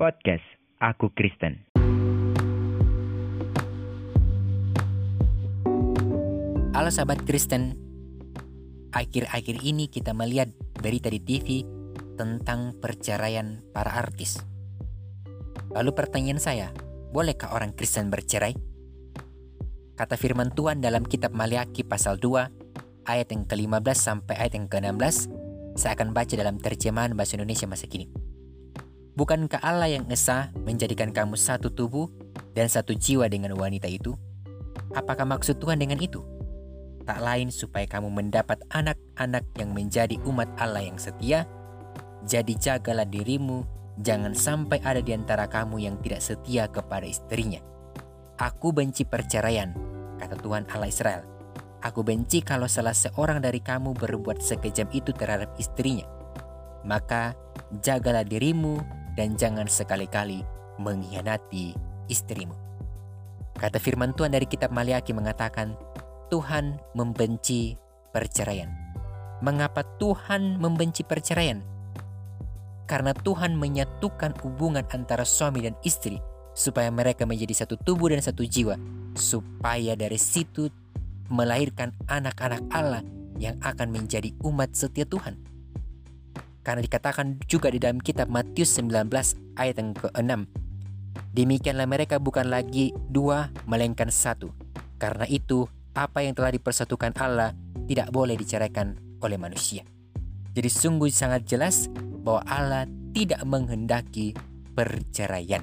Podcast Aku Kristen. Halo sahabat Kristen, akhir-akhir ini kita melihat berita di TV tentang perceraian para artis. Lalu pertanyaan saya, bolehkah orang Kristen bercerai? Kata firman Tuhan dalam kitab Maliaki pasal 2 ayat yang ke-15 sampai ayat yang ke-16, saya akan baca dalam terjemahan bahasa Indonesia masa kini. Bukankah Allah yang esa menjadikan kamu satu tubuh dan satu jiwa dengan wanita itu? Apakah maksud Tuhan dengan itu? Tak lain supaya kamu mendapat anak-anak yang menjadi umat Allah yang setia. Jadi jagalah dirimu, jangan sampai ada di antara kamu yang tidak setia kepada istrinya. Aku benci perceraian, kata Tuhan Allah Israel. Aku benci kalau salah seorang dari kamu berbuat sekejam itu terhadap istrinya. Maka jagalah dirimu dan jangan sekali-kali mengkhianati istrimu. Kata firman Tuhan dari kitab Maliaki mengatakan, Tuhan membenci perceraian. Mengapa Tuhan membenci perceraian? Karena Tuhan menyatukan hubungan antara suami dan istri supaya mereka menjadi satu tubuh dan satu jiwa, supaya dari situ melahirkan anak-anak Allah yang akan menjadi umat setia Tuhan. Karena dikatakan juga di dalam kitab Matius 19 ayat yang ke-6. Demikianlah mereka bukan lagi dua melainkan satu. Karena itu apa yang telah dipersatukan Allah tidak boleh diceraikan oleh manusia. Jadi sungguh sangat jelas bahwa Allah tidak menghendaki perceraian.